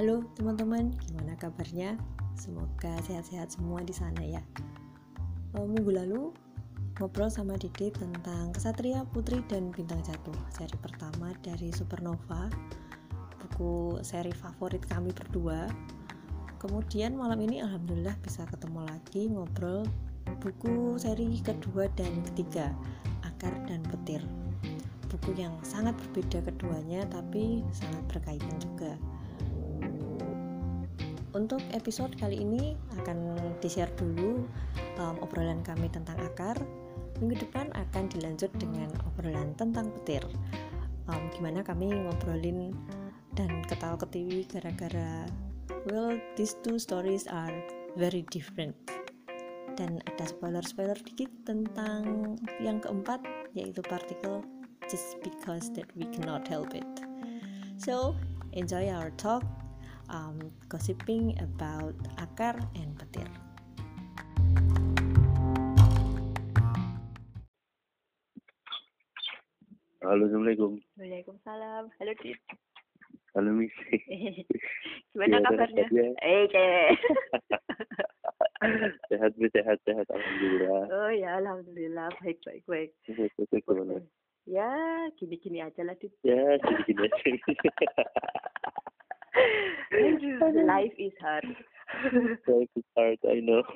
Halo teman-teman, gimana kabarnya? Semoga sehat-sehat semua di sana ya. Minggu lalu ngobrol sama Didi tentang Kesatria Putri dan Bintang Jatuh, seri pertama dari Supernova, buku seri favorit kami berdua. Kemudian malam ini alhamdulillah bisa ketemu lagi ngobrol buku seri kedua dan ketiga, Akar dan Petir. Buku yang sangat berbeda keduanya tapi sangat berkaitan juga. Untuk episode kali ini akan di-share dulu um, obrolan kami tentang akar. Minggu depan akan dilanjut dengan obrolan tentang petir. Um, gimana kami ngobrolin dan ketawa-ketiwi gara-gara well these two stories are very different. Dan ada spoiler-spoiler dikit tentang yang keempat yaitu partikel just because that we cannot help it. So, enjoy our talk um, gossiping about akar and petir. Halo, Assalamualaikum. Waalaikumsalam. Halo, Dit. Halo, Miss. Gimana Gimana kabarnya? kabarnya? Eh, cewek. sehat, Miss. Sehat, sehat. Alhamdulillah. oh ya, alhamdulillah. Baik, baik, baik. Sehat, sehat, gimana? Ya, gini-gini aja lah, Dit. Ya, gini-gini aja. Life is hard. Life is hard, I know.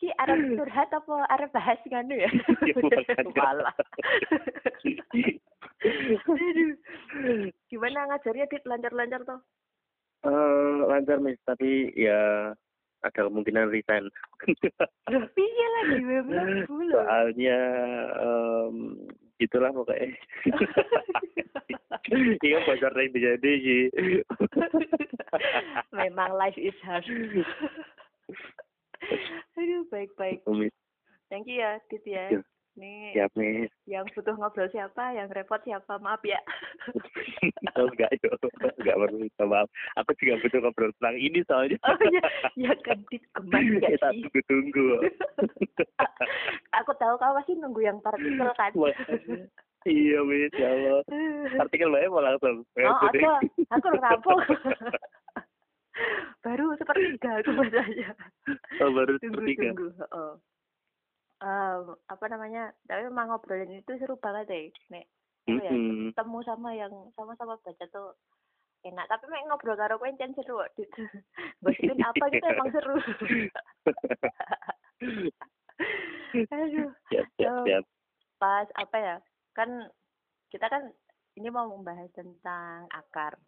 Ki arep curhat apa arep bahas nganu ya? Ya. Malah. Aduh. Gimana ngajarnya, Dit? Lancar-lancar toh? Eh, lancar, Miss. Tapi ya ada kemungkinan resign. Piye lagi. Soalnya em, gitulah pokoknya. Iya, bocor yang jadi sih. Memang life is hard. Aduh, baik-baik. Miss, Thank you ya, Dit ya. Ya. Nih, siap, Miss. yang butuh ngobrol siapa, yang repot siapa, maaf ya. oh enggak yo enggak perlu minta maaf aku juga butuh ngobrol tentang ini soalnya oh ya, ya Dit gemas gak kita sih? tunggu tunggu Aku tahu kamu pasti nunggu yang partikel kan. iya wis ya Allah artikel bae mau langsung Oh, ada. Aku rampung. Baru sepertiga aku bacanya. oh, baru Tunggu, sepertiga tunggu. Oh. Em, apa namanya? Tapi memang ngobrolin itu seru banget deh. Nek, apa ya? Ketemu sama yang sama-sama baca tuh enak tapi mek ngobrol karo kowe encen seru kok Dit. gosipin apa gitu emang seru aduh siap siap siap pas apa ya kan kita kan ini mau membahas tentang akar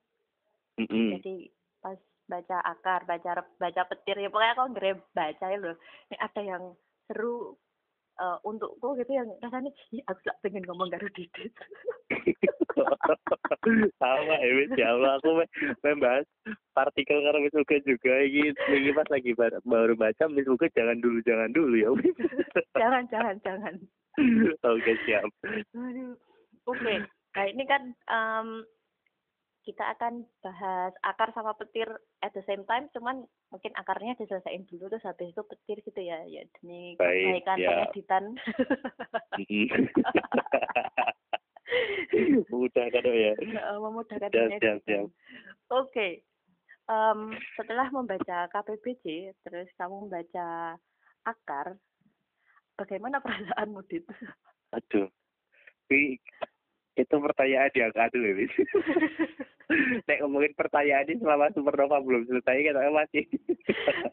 Mm-mm. jadi pas baca akar baca baca petir ya pokoknya aku ngere baca ya loh ini ada yang seru eh, untukku gitu yang rasanya Ih, aku gak pengen ngomong karo Didit. Sama ya wis ya Allah aku me- membahas partikel karo Miss Uga juga ini ini pas lagi ba- baru baca Miss Uga jangan dulu jangan dulu ya jangan jangan jangan. Oke siap. Aduh. Oke, nah ini kan em, kita akan bahas akar sama petir at the same time, cuman mungkin akarnya diselesaikan dulu terus habis itu petir gitu ya, ya demi Baik, kebaikan ya. pengeditan. Mm-mm. Udah kan ya. Memudahkan Siap, pengeditan. siap, siap. Oke, Em, setelah membaca KPBC, terus kamu membaca akar, bagaimana perasaanmu dit? Aduh. Itu pertanyaan yang aduh Wis. Nek ngomongin pertanyaan ini selama Supernova belum selesai kan masih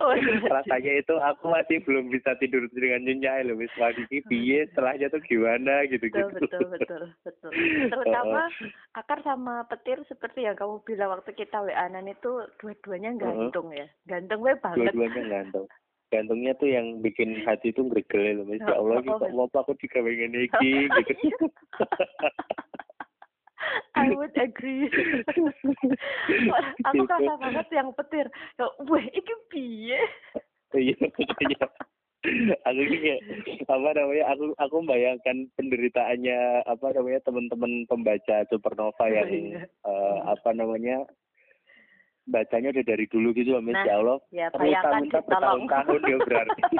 Oh, iya. rasanya itu aku masih belum bisa tidur dengan nyenyak loh Wis. Ini piye setelahnya tuh gimana gitu gitu. betul betul betul betul terutama akar sama petir seperti yang kamu bilang waktu kita wa-an itu dua-duanya gantung ya gantung banget Dua-duanya gantung. Gantungnya tuh yang bikin hati tuh gregel loh Wis. Ya Allah, Oh, kok oh, mau apa aku dikawinin iki gitu. I would agree aku Gitu. kerasa banget yang petir ya weh iki piye Iya, iya. Aku ini kayak apa namanya? Aku aku membayangkan penderitaannya apa namanya teman-teman pembaca Supernova yang Iya. eh, apa namanya bacanya udah dari dulu gitu loh, Miss. Nah, ya Allah. ya minta bertahun-tahun ya berarti.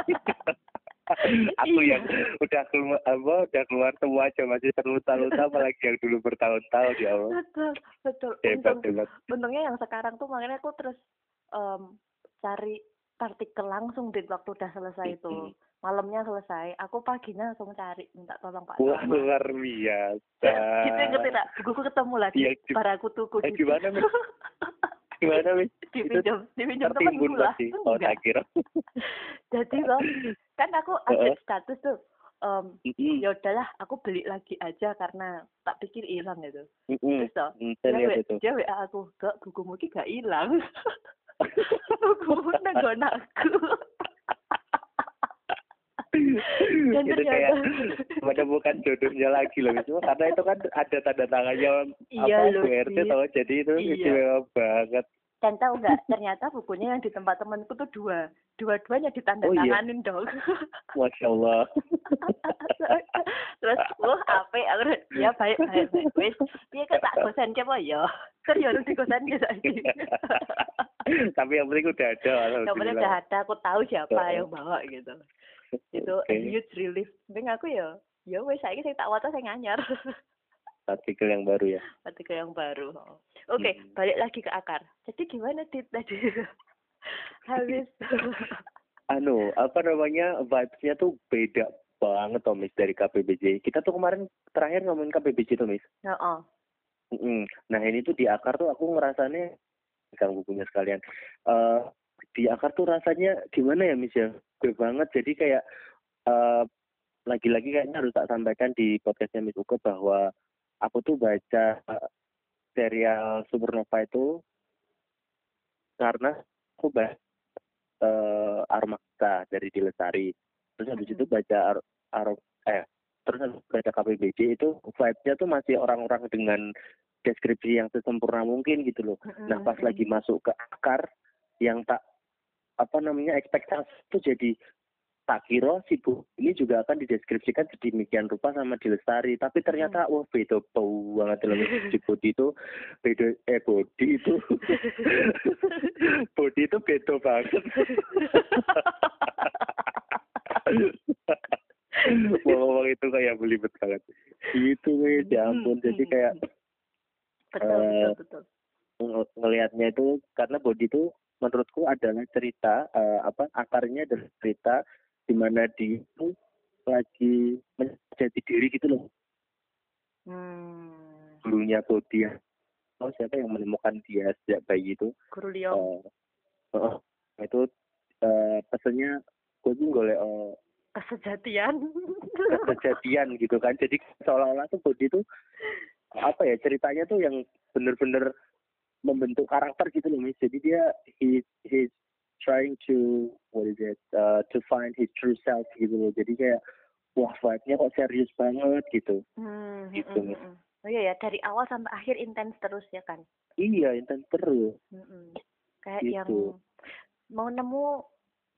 aku Iya. yang udah keluar apa udah keluar semua aja masih terluta-luta apalagi yang dulu bertahun-tahun ya Allah betul betul hebat untung hebat untungnya yang sekarang tuh makanya aku terus em, cari partikel langsung di waktu udah selesai itu malamnya selesai aku paginya langsung cari minta tolong pak wah luar biasa gitu ngerti tak bukuku ketemu lagi di- para aku tuku eh, gitu. gimana? gimana Mis? dipinjam dipinjam temen tertimbun lah. oh tak kira jadi loh kan aku update status tuh Mm-mm, ya udahlah aku beli lagi aja karena tak pikir hilang gitu. Mm-mm. terus toh Hmm, dia, WA aku gak bukumu ki gak hilang? Bukumu nanggon aku dan itu kayak ternyata menemukan jodohnya lagi loh Cuma karena itu kan ada tanda tangannya Iya apa loh, BRT tau. Jadi itu Iya. istimewa banget. Dan tahu nggak ternyata bukunya yang di tempat temanku tuh dua. Dua-duanya ditanda Oh, iya. tanganin dong. Masya Allah. Terus wah apa aku ya baik baik baik. Wis dia tak gosen apa ya? Terus ya harus digosen ke saiki. Tapi yang penting udah ada yang penting udah ada aku tahu siapa yang bawa gitu itu Oke. a huge relief. Penting aku ya ya wes saya saya tak waca saya nganyar artikel yang baru ya? Artikel yang baru oke Hmm. balik lagi ke akar. Jadi gimana dit tadi? Habis. Anu apa namanya vibes-nya tuh beda banget tuh Miss dari KPBJ kita tuh kemarin terakhir ngomongin KPBJ tuh Miss. Ya oh Mm-mm. Nah ini tuh di akar tuh aku ngerasanya pegang bukunya sekalian. eh di akar tuh rasanya gimana ya Miss ya? Gue banget. Jadi kayak eh lagi-lagi kayaknya harus tak sampaikan di podcastnya Miss Uke bahwa aku tuh baca eh, serial Supernova itu karena aku baca eh Armakta dari Dilestari. Terus habis itu baca Ar, Ar- eh terus habis baca KPBJ itu vibe-nya tuh masih orang-orang dengan deskripsi yang sesempurna mungkin gitu loh. Nah pas lagi masuk ke akar yang tak apa namanya ekspektasi itu jadi tak kira si bu ini juga akan dideskripsikan sedemikian rupa sama di lestari. Tapi ternyata wah beda bau banget loh di body itu. Beda eh body itu. Body itu beda banget. Ngomong itu kayak belibet banget. Gitu wes ya ampun. jadi kayak betul Eh, betul. betul ng- ngelihatnya itu karena body itu menurutku adalah cerita eh, apa akarnya adalah cerita di mana dia itu lagi menjadi diri gitu loh. Hmm. dulunya body yang oh siapa yang menemukan dia sejak bayi itu? Guru Liong eh, eh, itu eh, pesannya gue tuh golek eh, kesejatian. kejadian gitu kan. Jadi seolah-olah tuh body itu apa ya ceritanya tuh yang bener-bener membentuk karakter gitu loh Miss. jadi dia he he's trying to what is it uh, to find his true self gitu loh jadi kayak wah vibe-nya kok serius banget gitu Hmm, Gitu, mm, Miss. mm, mm. Oh iya ya, dari awal sampai akhir intens terus ya kan. iya intens terus Mm-mm. Kayak Gitu. yang mau nemu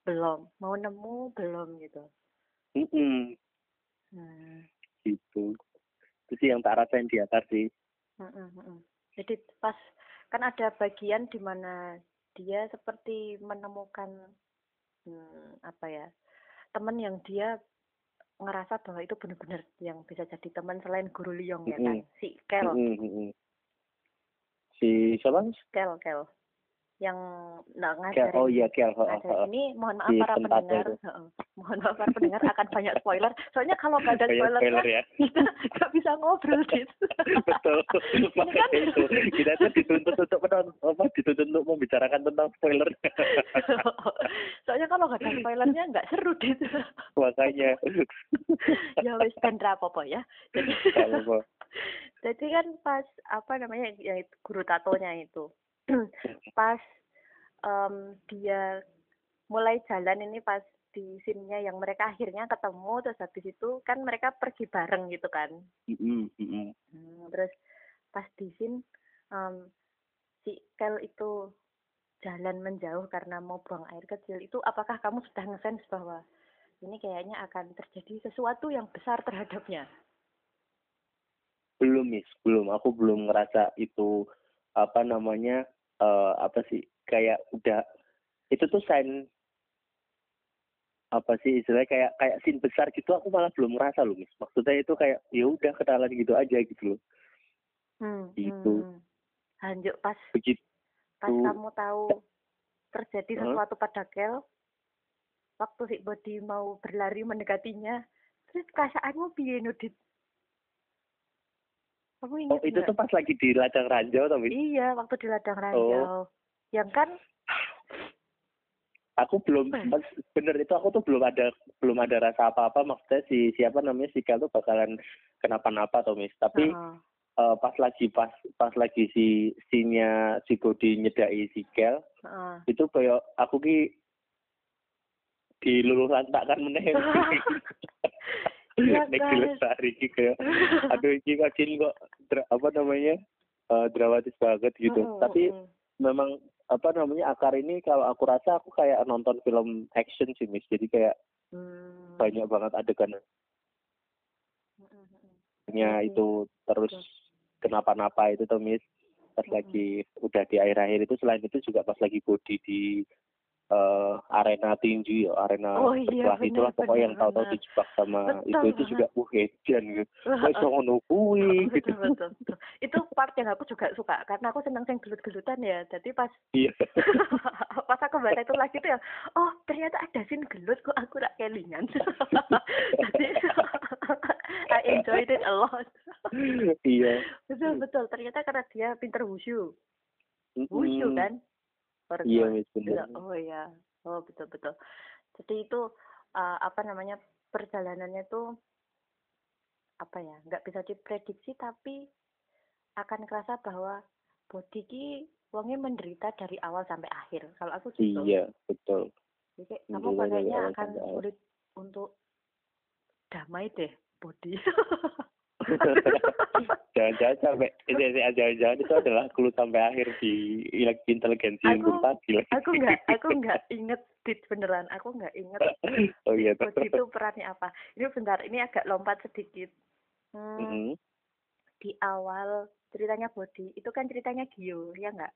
belum, mau nemu belum gitu. Mm-mm, Hmm. gitu itu sih yang tak rasain di atas sih mm-mm, mm-mm. Jadi pas kan ada bagian di mana dia seperti menemukan hmm, apa ya teman yang dia ngerasa bahwa itu benar-benar yang bisa jadi teman selain guru Liong ya kan? Si Kel. Si siapa? Kel Kel yang nggak ngajarin oh iya Kel oh, oh, oh. ini mohon maaf Di para pendengar, itu. Mohon maaf para pendengar akan banyak spoiler. Soalnya kalau nggak ada spoilernya spoiler ya kita nggak bisa ngobrol gitu. betul makanya itu kita tuh dituntut untuk menonton apa dituntut untuk membicarakan tentang spoiler Soalnya kalau nggak ada spoilernya nggak seru gitu. makanya ya wis ben apa ya. Jadi, jadi kan pas apa namanya ya guru tatonya itu pas em, dia mulai jalan ini pas di scene-nya yang mereka akhirnya ketemu terus habis itu kan mereka pergi bareng gitu kan. Mm-mm, mm-mm. Hmm, terus pas di scene em, si Kel itu jalan menjauh karena mau buang air kecil itu apakah kamu sudah ngesense bahwa ini kayaknya akan terjadi sesuatu yang besar terhadapnya? Belum miss. Belum. Aku belum ngerasa itu apa namanya eh apa sih kayak udah itu tuh sign apa sih istilahnya kayak kayak scene besar gitu aku malah belum merasa loh mis maksudnya itu kayak ya udah kenalan gitu aja gitu loh Hmm, Gitu. hmm. Lanjut pas begitu pas kamu tahu terjadi sesuatu pada Kel waktu si Body mau berlari mendekatinya terus perasaanmu piye Nudit? Kamu ingat oh itu nggak? tuh pas lagi di ladang ranjau mis Iya, waktu di Oh. ladang ranjau. Yang kan aku belum pas- bener itu aku tuh belum ada belum ada rasa apa-apa maksudnya si siapa namanya si Kel tuh bakalan kenapa-napa mis tapi Heeh. eh, pas lagi pas pas lagi si sinya si Bodi nyedai si Kel Heeh. itu kayak aku ki diluluh lantakkan meneh Iya, nek kan? dilestari ki kayak aduh iki kacin kok apa namanya eh, dramatis banget gitu tapi memang apa namanya akar ini kalau aku rasa aku kayak nonton film action sih mis jadi kayak Hmm. banyak banget adegannya Mm-mm, mm-mm. Oke. itu terus kenapa-napa itu tuh mis pas Mm-mm. lagi udah di akhir-akhir itu selain itu juga pas lagi body di eh, arena tinju ya arena Oh iya, setelah itulah pokoknya yang benar, tahu-tahu dijebak sama Betul itu itu juga wah edan gitu wah iso ngono kuwi gitu betul, betul, betul. Itu part yang aku juga suka karena aku senang yang gelut-gelutan ya. Jadi pas iya pas aku baca itu lagi tuh ya, oh ternyata ada scene gelut kok aku tak kelingan. Jadi I enjoyed it a lot. iya betul betul. Ternyata karena dia pinter wushu, wushu kan? Baru iya Iya, Oh iya, oh betul betul. Jadi itu uh, apa namanya perjalanannya tuh apa ya? Nggak bisa diprediksi tapi akan kerasa bahwa body ki wongnya menderita dari awal sampai akhir. Kalau aku gitu. iya betul Jadi kamu kayaknya akan sulit untuk damai deh body. jangan-jangan sampai jangan-jangan itu adalah clue sampai akhir di inteligensi Aku- yang tadi aku nggak aku nggak inget dit beneran. Aku nggak inget oh iya itu perannya apa. Ini bentar, ini agak lompat sedikit. Hmm, Mm-mm. di awal ceritanya body itu kan ceritanya Gio ya nggak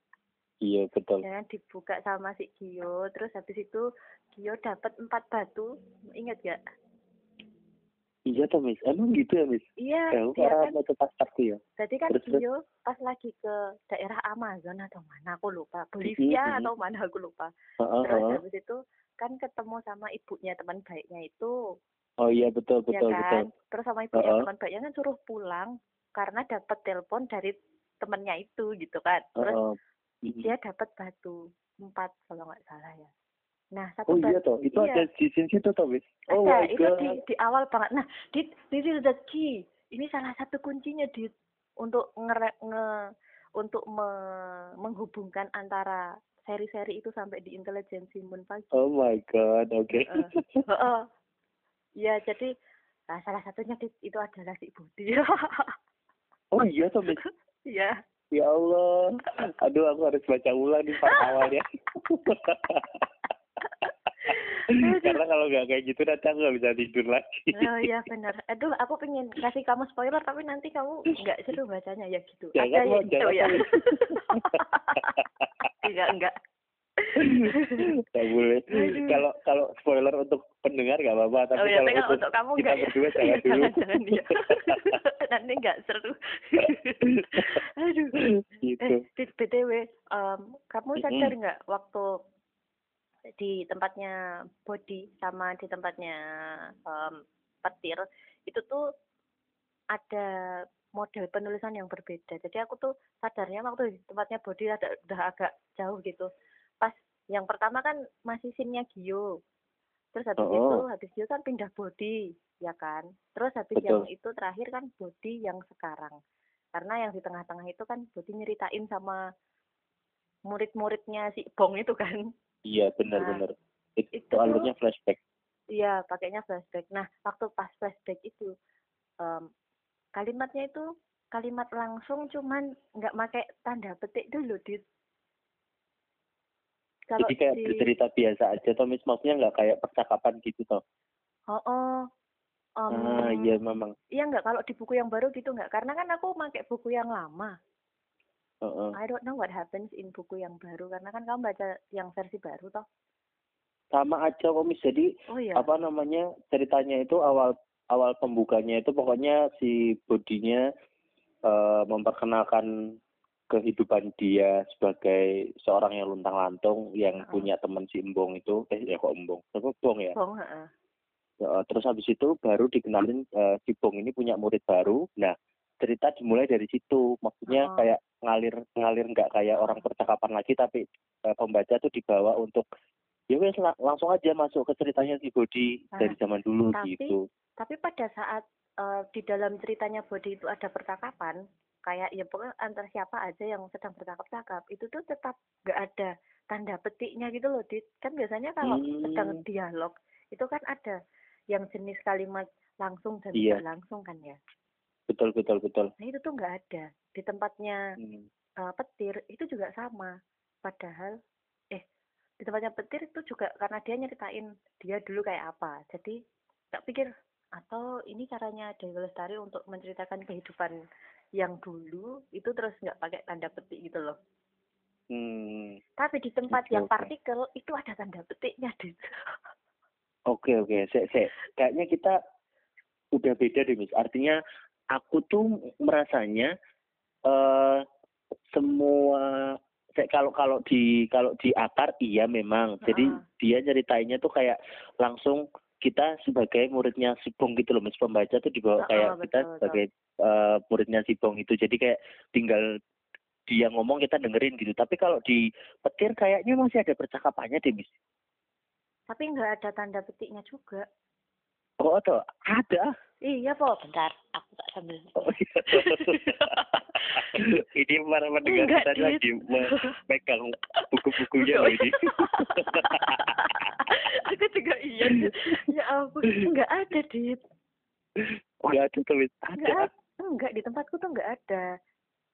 iya betul ya dibuka sama si Gio terus habis itu Gio dapat empat batu ingat gak iya tuh mis emang gitu ya mis iya ya dia karena kan mau pas ya jadi kan Terus, terus? Gio pas lagi ke daerah Amazon atau mana aku lupa Bolivia Mhm, mhm. atau mana aku lupa Heeh, terus heeh. habis itu kan ketemu sama ibunya teman baiknya itu oh iya betul ya betul kan betul terus sama ibunya Heeh. teman baiknya kan suruh pulang karena dapat telepon dari temennya itu gitu kan terus Heeh. Mhm. dia dapat batu empat kalau nggak salah ya. Nah oh satu iya batu tuh itu iya, ada di sini situ tuh mis oh ada my itu god di di awal banget. Nah di this is the key. Ini salah satu kuncinya di untuk ngere, nge untuk me- menghubungkan antara seri-seri itu sampai di intelijensi Moon pagi. oh my god oke Heeh. Heeh. Ya jadi nah, salah satunya di- itu adalah si Budi. oh iya mis Iya. ya Allah aduh aku harus baca ulang part awalnya karena kalau nggak kayak gitu nanti aku nggak bisa tidur lagi Oh iya benar. Aduh, aku pengen kasih kamu spoiler tapi nanti kamu nggak seru bacanya ya gitu. Jangan, Ada ya gitu ya. Enggak enggak. nggak boleh kalau kalau spoiler untuk pendengar nggak apa-apa tapi oh ya, kalau untuk, untuk kamu kita enggak ya. berdua jangan dulu jangan ya. nanti enggak seru. Aduh. gitu Eh, BTW, em, kamu sadar nggak waktu di tempatnya body sama di tempatnya em, petir itu tuh ada model penulisan yang berbeda. Jadi aku tuh sadarnya waktu di tempatnya body ada udah agak jauh gitu. Pas yang pertama kan masih sinnya Gio. Terus habis Oh. itu habis Gio kan pindah body, ya kan? Terus habis Betul. yang itu terakhir kan body yang sekarang. Karena yang di tengah-tengah itu kan body nyeritain sama murid-muridnya si Bong itu kan. Iya Nah, benar-benar itu, itu alurnya flashback. Iya, pakainya flashback. Nah, waktu pas flashback itu em, kalimatnya itu kalimat langsung cuman nggak pakai tanda petik dulu di kalau jadi kayak di bercerita biasa aja toh mis maksudnya nggak kayak percakapan gitu toh? Oh, oh em, ah iya memang. iya nggak? Kalau di buku yang baru gitu nggak? Karena kan aku pakai buku yang lama Heeh. I don't know what happens in buku yang baru karena kan kamu baca yang versi baru toh sama aja kok Miss jadi Oh iya. apa namanya ceritanya itu awal awal pembukanya itu pokoknya si bodinya eh, memperkenalkan kehidupan dia sebagai seorang yang luntang lantung yang Heeh. punya teman si Embong itu eh ya kok Embong apa Bong ya Bong. Eh, terus habis itu baru dikenalin eh, si Bong ini punya murid baru nah cerita dimulai dari situ maksudnya Oh. kayak ngalir ngalir nggak kayak orang percakapan lagi tapi eh, pembaca tuh dibawa untuk ya wes la- langsung aja masuk ke ceritanya si Bodi Ah, dari zaman dulu tapi- gitu Tapi pada saat eh, di dalam ceritanya Body itu ada percakapan, kayak ya pokoknya antar siapa aja yang sedang bercakap-cakap, itu tuh tetap nggak ada tanda petiknya gitu loh, Dit. Kan biasanya kalau Hmm. sedang dialog itu kan ada yang jenis kalimat langsung dan Iya. tidak langsung kan ya. Betul betul betul Nah itu tuh nggak ada di tempatnya Hmm. eh, petir itu juga sama. Padahal eh di tempatnya petir itu juga karena dia nyeritain dia dulu kayak apa. Jadi tak pikir atau ini caranya Dewi Lestari untuk menceritakan kehidupan yang dulu itu terus nggak pakai tanda petik gitu loh. Hmm. Tapi di tempat Oke, yang partikel itu ada tanda petiknya Dit. Oke oke, Sek, sek. kayaknya kita udah beda deh, Miss. Artinya aku tuh merasanya eh semua kalau kalau di kalau di akar iya memang. Jadi Heeh. dia ceritainnya tuh kayak langsung kita sebagai muridnya si Bong gitu loh, Miss. Pembaca tuh dibawa kayak kita betul, sebagai eh, muridnya si Bong itu. Jadi kayak tinggal dia ngomong kita dengerin gitu. Tapi kalau di petir kayaknya masih ada percakapannya deh, Miss. Tapi nggak ada tanda petiknya juga. Oh, ada. Ada. Iya, Po. Bentar, aku sambil. Oh, iya. ini para pendengar Enggak, kita lagi megang buku-bukunya ini. aku juga iya. Ya ampun, nggak ada, Dit. Enggak ada. Enggak, Ada. enggak di tempatku tuh enggak ada.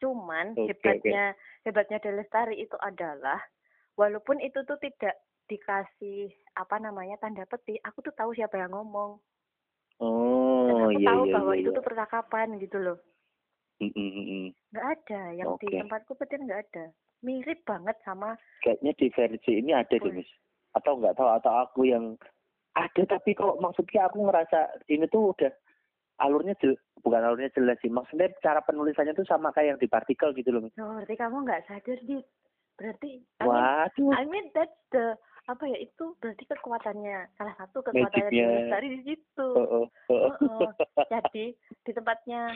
Cuman Oke, hebatnya hebatnya Delestari itu adalah walaupun itu tuh tidak dikasih apa namanya tanda petik, aku tuh tahu siapa yang ngomong. Dan Oh, aku iya tahu iya bahwa iya. itu iya. tuh percakapan gitu loh. Mm, mm, mm, mm. Enggak ada, yang di Oke. tempatku petir enggak ada. Mirip banget sama Kayaknya di versi ini ada deh. Miss. Atau enggak tahu atau aku yang ada tapi kok maksudnya aku ngerasa ini tuh udah alurnya jel, bukan alurnya jelas sih. Maksudnya cara penulisannya tuh sama kayak yang di partikel gitu loh, oh, berarti kamu enggak sadar, Dit. Berarti I mean, Waduh. I mean that's the apa ya itu berarti kekuatannya salah satu kekuatannya. Delestari di situ. Oh, oh, oh. Jadi di tempatnya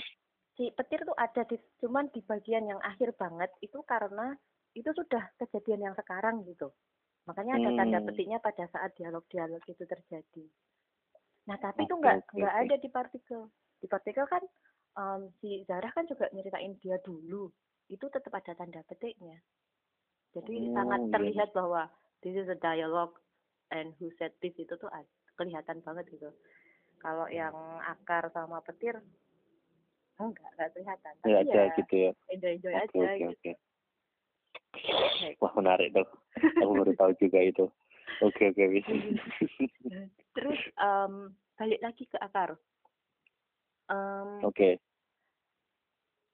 si petir tuh ada di cuman di bagian yang akhir banget itu karena itu sudah kejadian yang sekarang gitu. Makanya ada tanda Hmm. petiknya pada saat dialog-dialog itu terjadi. Nah tapi itu nggak nggak ada di partikel. Di partikel kan em, si Zara kan juga nyeritain dia dulu. Itu tetap ada tanda petiknya. Jadi Oh, sangat iya. terlihat bahwa this is a dialogue and who said this itu tuh kelihatan banget gitu. Kalau yang akar sama petir enggak enggak kelihatan. Tapi Ya ya gitu ya. enjoy enjoy Oke aja oke gitu. oke. Baik. Wah menarik tuh. Aku baru tahu juga itu. Oke oke Miss. Terus em, balik lagi ke akar. Em, Oke.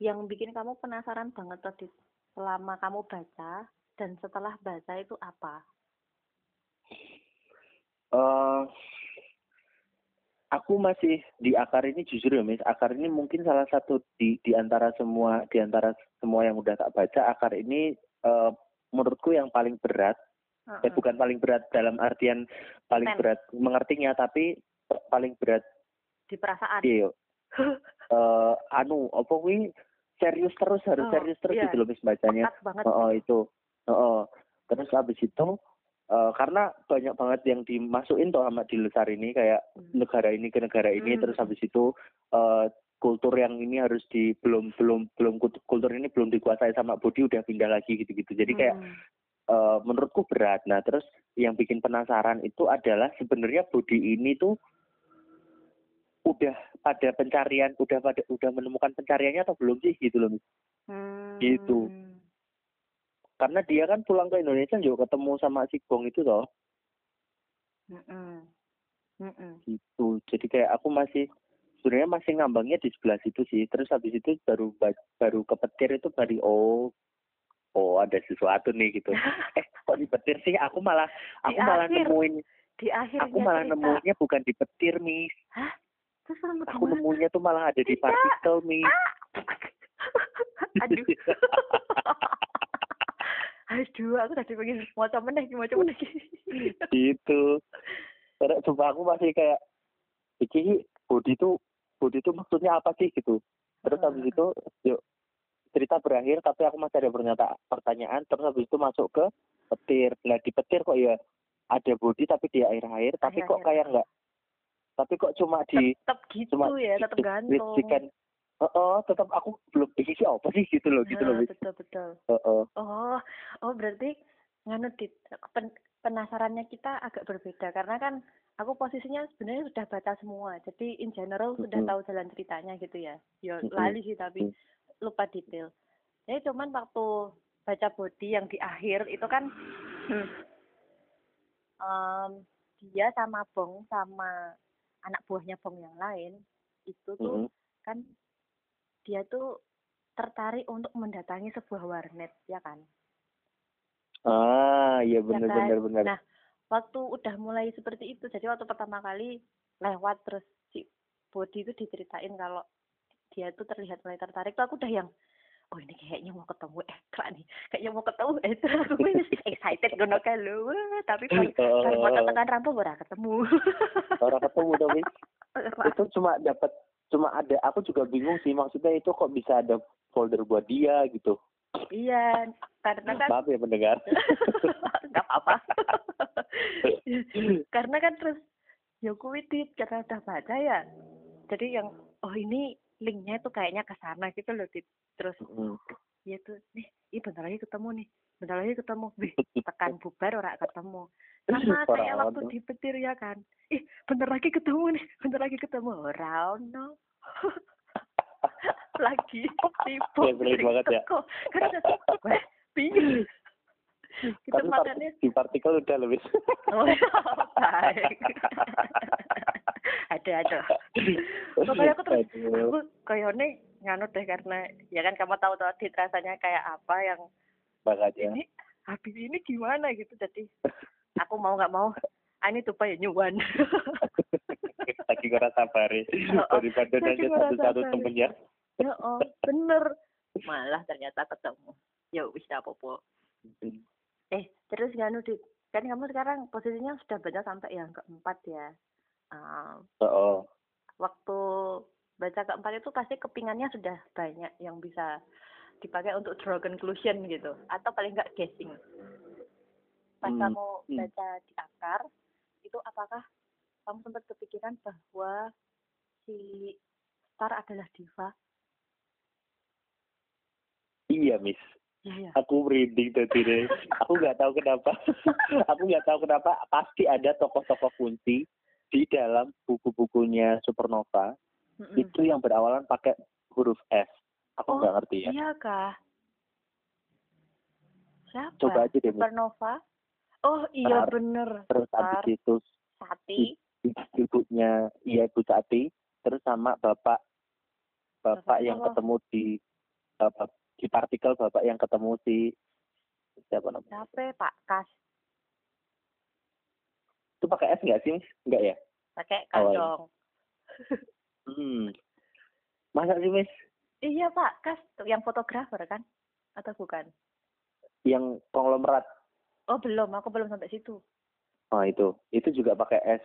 yang bikin kamu penasaran banget tadi selama kamu baca dan setelah baca itu apa? Eh, aku masih di akar ini jujur ya Miss. Akar ini mungkin salah satu di di antara semua di antara semua yang udah tak baca akar ini eh, menurutku yang paling berat. Eh, Heeh. bukan paling berat dalam artian paling Ten. berat mengertinya tapi paling berat Di perasaan. iya eh anu apa kuwi serius terus harus Oh, serius terus iya. gitu loh Miss bacanya. Banget. Oh, itu. Oh, terus habis itu eh, karena banyak banget yang dimasukin tuh sama di Lesar ini kayak Hmm. negara ini ke negara ini Hmm. terus habis itu eh, kultur yang ini harus di belum belum belum kultur ini belum dikuasai sama Budi udah pindah lagi gitu-gitu. Jadi kayak Hmm. eh, menurutku berat. Nah, terus yang bikin penasaran itu adalah sebenarnya Budi ini tuh udah pada pencarian, udah pada udah menemukan pencariannya atau belum sih gitu loh. Hmm. gitu. Karena dia kan pulang ke Indonesia juga ketemu sama si Bong itu toh. Mm-mm. Mm-mm. gitu jadi kayak aku masih sebenarnya masih ngambangnya di sebelah situ sih terus habis itu baru ba- baru ke petir itu baru oh oh ada sesuatu nih gitu eh kok di petir sih aku malah Di aku malah akhir. nemuin Di akhirnya aku malah cerita. nemuinnya bukan di petir miss Terus kamu aku nemunya tuh malah ada di partikel miss Aduh. Aduh, aku tadi pengen mau coba meneh, mau coba meneh. gitu karena coba aku masih kayak iki body itu body itu maksudnya apa sih gitu terus Ah. habis itu yuk cerita berakhir tapi aku masih ada pernyataan pertanyaan terus habis itu masuk ke petir nah di petir kok ya ada body tapi di air air tapi kok kayak enggak tapi kok cuma di Tetap gitu cuma ya, tetap gantung. Oh, oh tetap aku belum sih apa sih gitu loh gitu Nah, loh Miss. betul betul. Oh, oh. Oh, oh berarti nganu dit pen- penasarannya kita agak berbeda karena kan aku posisinya sebenarnya sudah baca semua. Jadi in general sudah Mm-mm. tahu jalan ceritanya gitu ya. Ya Mm-mm. lali sih tapi Mm. lupa detail. Jadi cuman waktu baca body yang di akhir itu kan em, dia sama Bong sama anak buahnya Bong yang lain itu tuh Mm-mm. kan dia tuh tertarik untuk mendatangi sebuah warnet ya kan ah iya benar kan? benar benar Nah, waktu udah mulai seperti itu jadi waktu pertama kali lewat terus si body itu diceritain kalau dia tuh terlihat mulai tertarik tuh aku udah yang oh ini kayaknya mau ketemu Ekra nih kayaknya mau ketemu terus aku wis excited gono kalau tapi pas mau tekan rampo ora ketemu orang ketemu. Ora. itu cuma dapat cuma ada aku juga bingung sih maksudnya itu kok bisa ada folder buat dia gitu. Iya karena kan maaf ya pendengar. Nggak apa-apa. Karena kan terus ya kuwi Dit, karena udah baca ya. Jadi yang oh ini linknya tuh kayaknya ke sana gitu loh Dit. terus Mm. ya tuh nih ih bentar lagi ketemu nih bentar lagi ketemu. Wih, tekan bubar ora ketemu sama kayak waktu di petir ya kan? Ih bentar lagi ketemu nih bentar lagi ketemu. Ora ono lagi Nyebelin banget ya. wah bingung. Kita tapi makannya di partikel udah lebih. Oh, baik. ada ada. Pokoknya aku terus aku kayaknya nganut deh karena ya kan kamu tahu tuh rasanya kayak apa yang makanya ini habis ini gimana gitu. Jadi aku mau nggak mau. Ah, ini tuh ya nyuan. Lagi kurang sabar ya. Daripada nanya satu-satu sabar. temennya ya. Oh bener. Malah ternyata ketemu. Ya wis apa apa eh terus nganu Dit kan kamu sekarang posisinya sudah baca sampai yang keempat ya? Ah, oh, oh. waktu baca keempat itu pasti kepingannya sudah banyak yang bisa dipakai untuk draw conclusion gitu. Atau paling enggak guessing pas Hmm, kamu hmm. baca di akar itu apakah kamu sempat kepikiran bahwa si Star adalah diva? Iya miss. Ya ya aku merinding tadi deh. Aku nggak tahu kenapa. Aku nggak tahu kenapa pasti ada tokoh-tokoh kunci di dalam buku-bukunya Supernova. Mm-mm. itu yang berawalan pakai huruf S aku Oh, nggak ngerti ya. iya kah? Siapa? Coba aja deh. Supernova oh iya bener. terus habis itu Sati. ibunya iya ibu Sati terus sama bapak bapak Bapak yang siapa? ketemu di bapak di partikel bapak yang ketemu si siapa namanya? Siapa ya, Pak Kas? Itu pakai S nggak sih nggak ya? Pakai Oh, iya. kandong hmm. Masa sih Miss Iya Pak, Kas yang fotografer kan? Atau bukan? yang konglomerat Oh belum, aku belum sampai situ. oh itu itu juga pakai S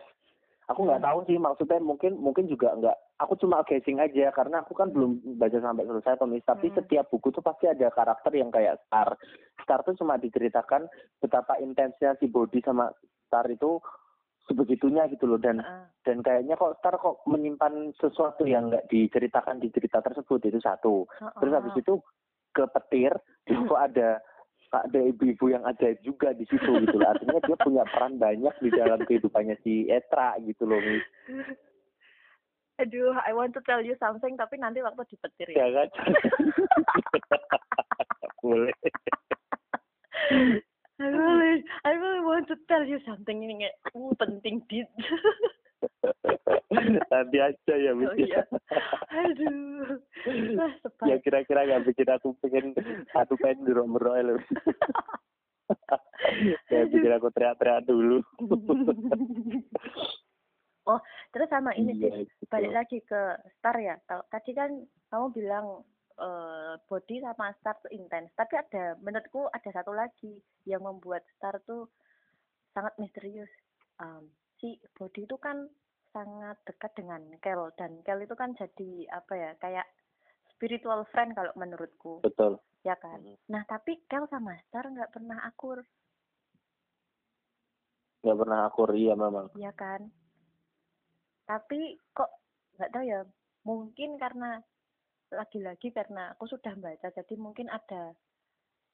aku nggak Hmm. tahu sih maksudnya mungkin mungkin juga nggak aku cuma guessing aja karena aku kan belum baca sampai selesai tapi Hmm. setiap buku tuh pasti ada karakter yang kayak Star Star tuh cuma diceritakan betapa intensnya si Body sama Star itu sebegitunya gitu loh dan Heeh. dan kayaknya kok Star kok menyimpan sesuatu yang nggak diceritakan di cerita tersebut itu satu terus habis Heeh. itu ke petir itu kok ada ada ibu-ibu yang ada juga di situ gitu loh artinya dia punya peran banyak di dalam kehidupannya si Etra gitu loh Miss. Aduh, I want to tell you something tapi nanti waktu dipetir ya. ya kan boleh I really, I really want to tell you something ini uh, penting dit. nanti aja ya Miss. Oh, iya. Aduh, ya kira-kira yang bikin aku pengen aku pengen berok-berok loh ya bikin aku teriak-teriak dulu oh terus sama ini sih Iya, gitu. balik lagi ke star ya tadi kan kamu bilang eh, body sama star tuh intens tapi ada menurutku ada satu lagi yang membuat star tuh sangat misterius Em, si body itu kan sangat dekat dengan Kel dan Kel itu kan jadi apa ya kayak spiritual friend kalau menurutku. Betul. Ya kan? Nah tapi Kel sama Star nggak pernah akur. Nggak pernah akur iya memang. Ya kan? Tapi kok nggak tahu ya mungkin karena lagi-lagi karena aku sudah baca jadi mungkin ada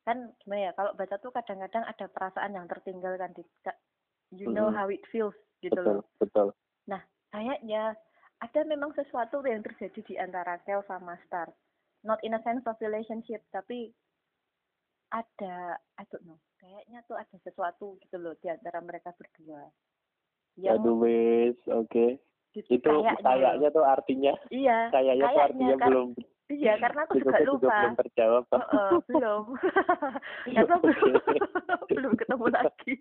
kan gimana ya kalau baca tuh kadang-kadang ada perasaan yang tertinggal kan di you know Mhm. how it feels gitu betul loh. betul. Kayaknya ada memang sesuatu yang terjadi di antara Kel sama Star. Not in a sense of relationship tapi ada I don't know kayaknya tuh ada sesuatu gitu loh di antara mereka berdua. Yang aduh wes oke. gitu, itu kayaknya. tuh artinya iya kayaknya tuh kayaknya, artinya kan- belum iya karena aku juga juga lupa. belum terjawab Heeh, belum. Karena belum belum ketemu lagi.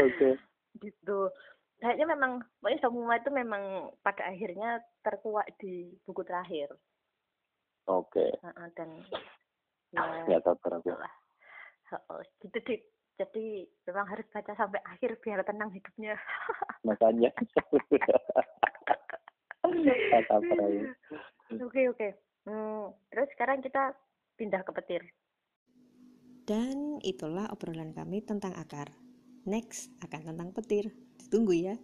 Oke. Gitu kayaknya memang pokoknya semua itu memang pada akhirnya terkuak di buku terakhir. Oke. Heeh, dan ya aku itulah Heeh, gitu deh. Jadi memang harus baca sampai akhir biar tenang hidupnya. Makanya. Oke oke. Hmm, terus sekarang kita pindah ke petir. Dan itulah obrolan kami tentang akar. Next akan tentang petir. Ditunggu ya.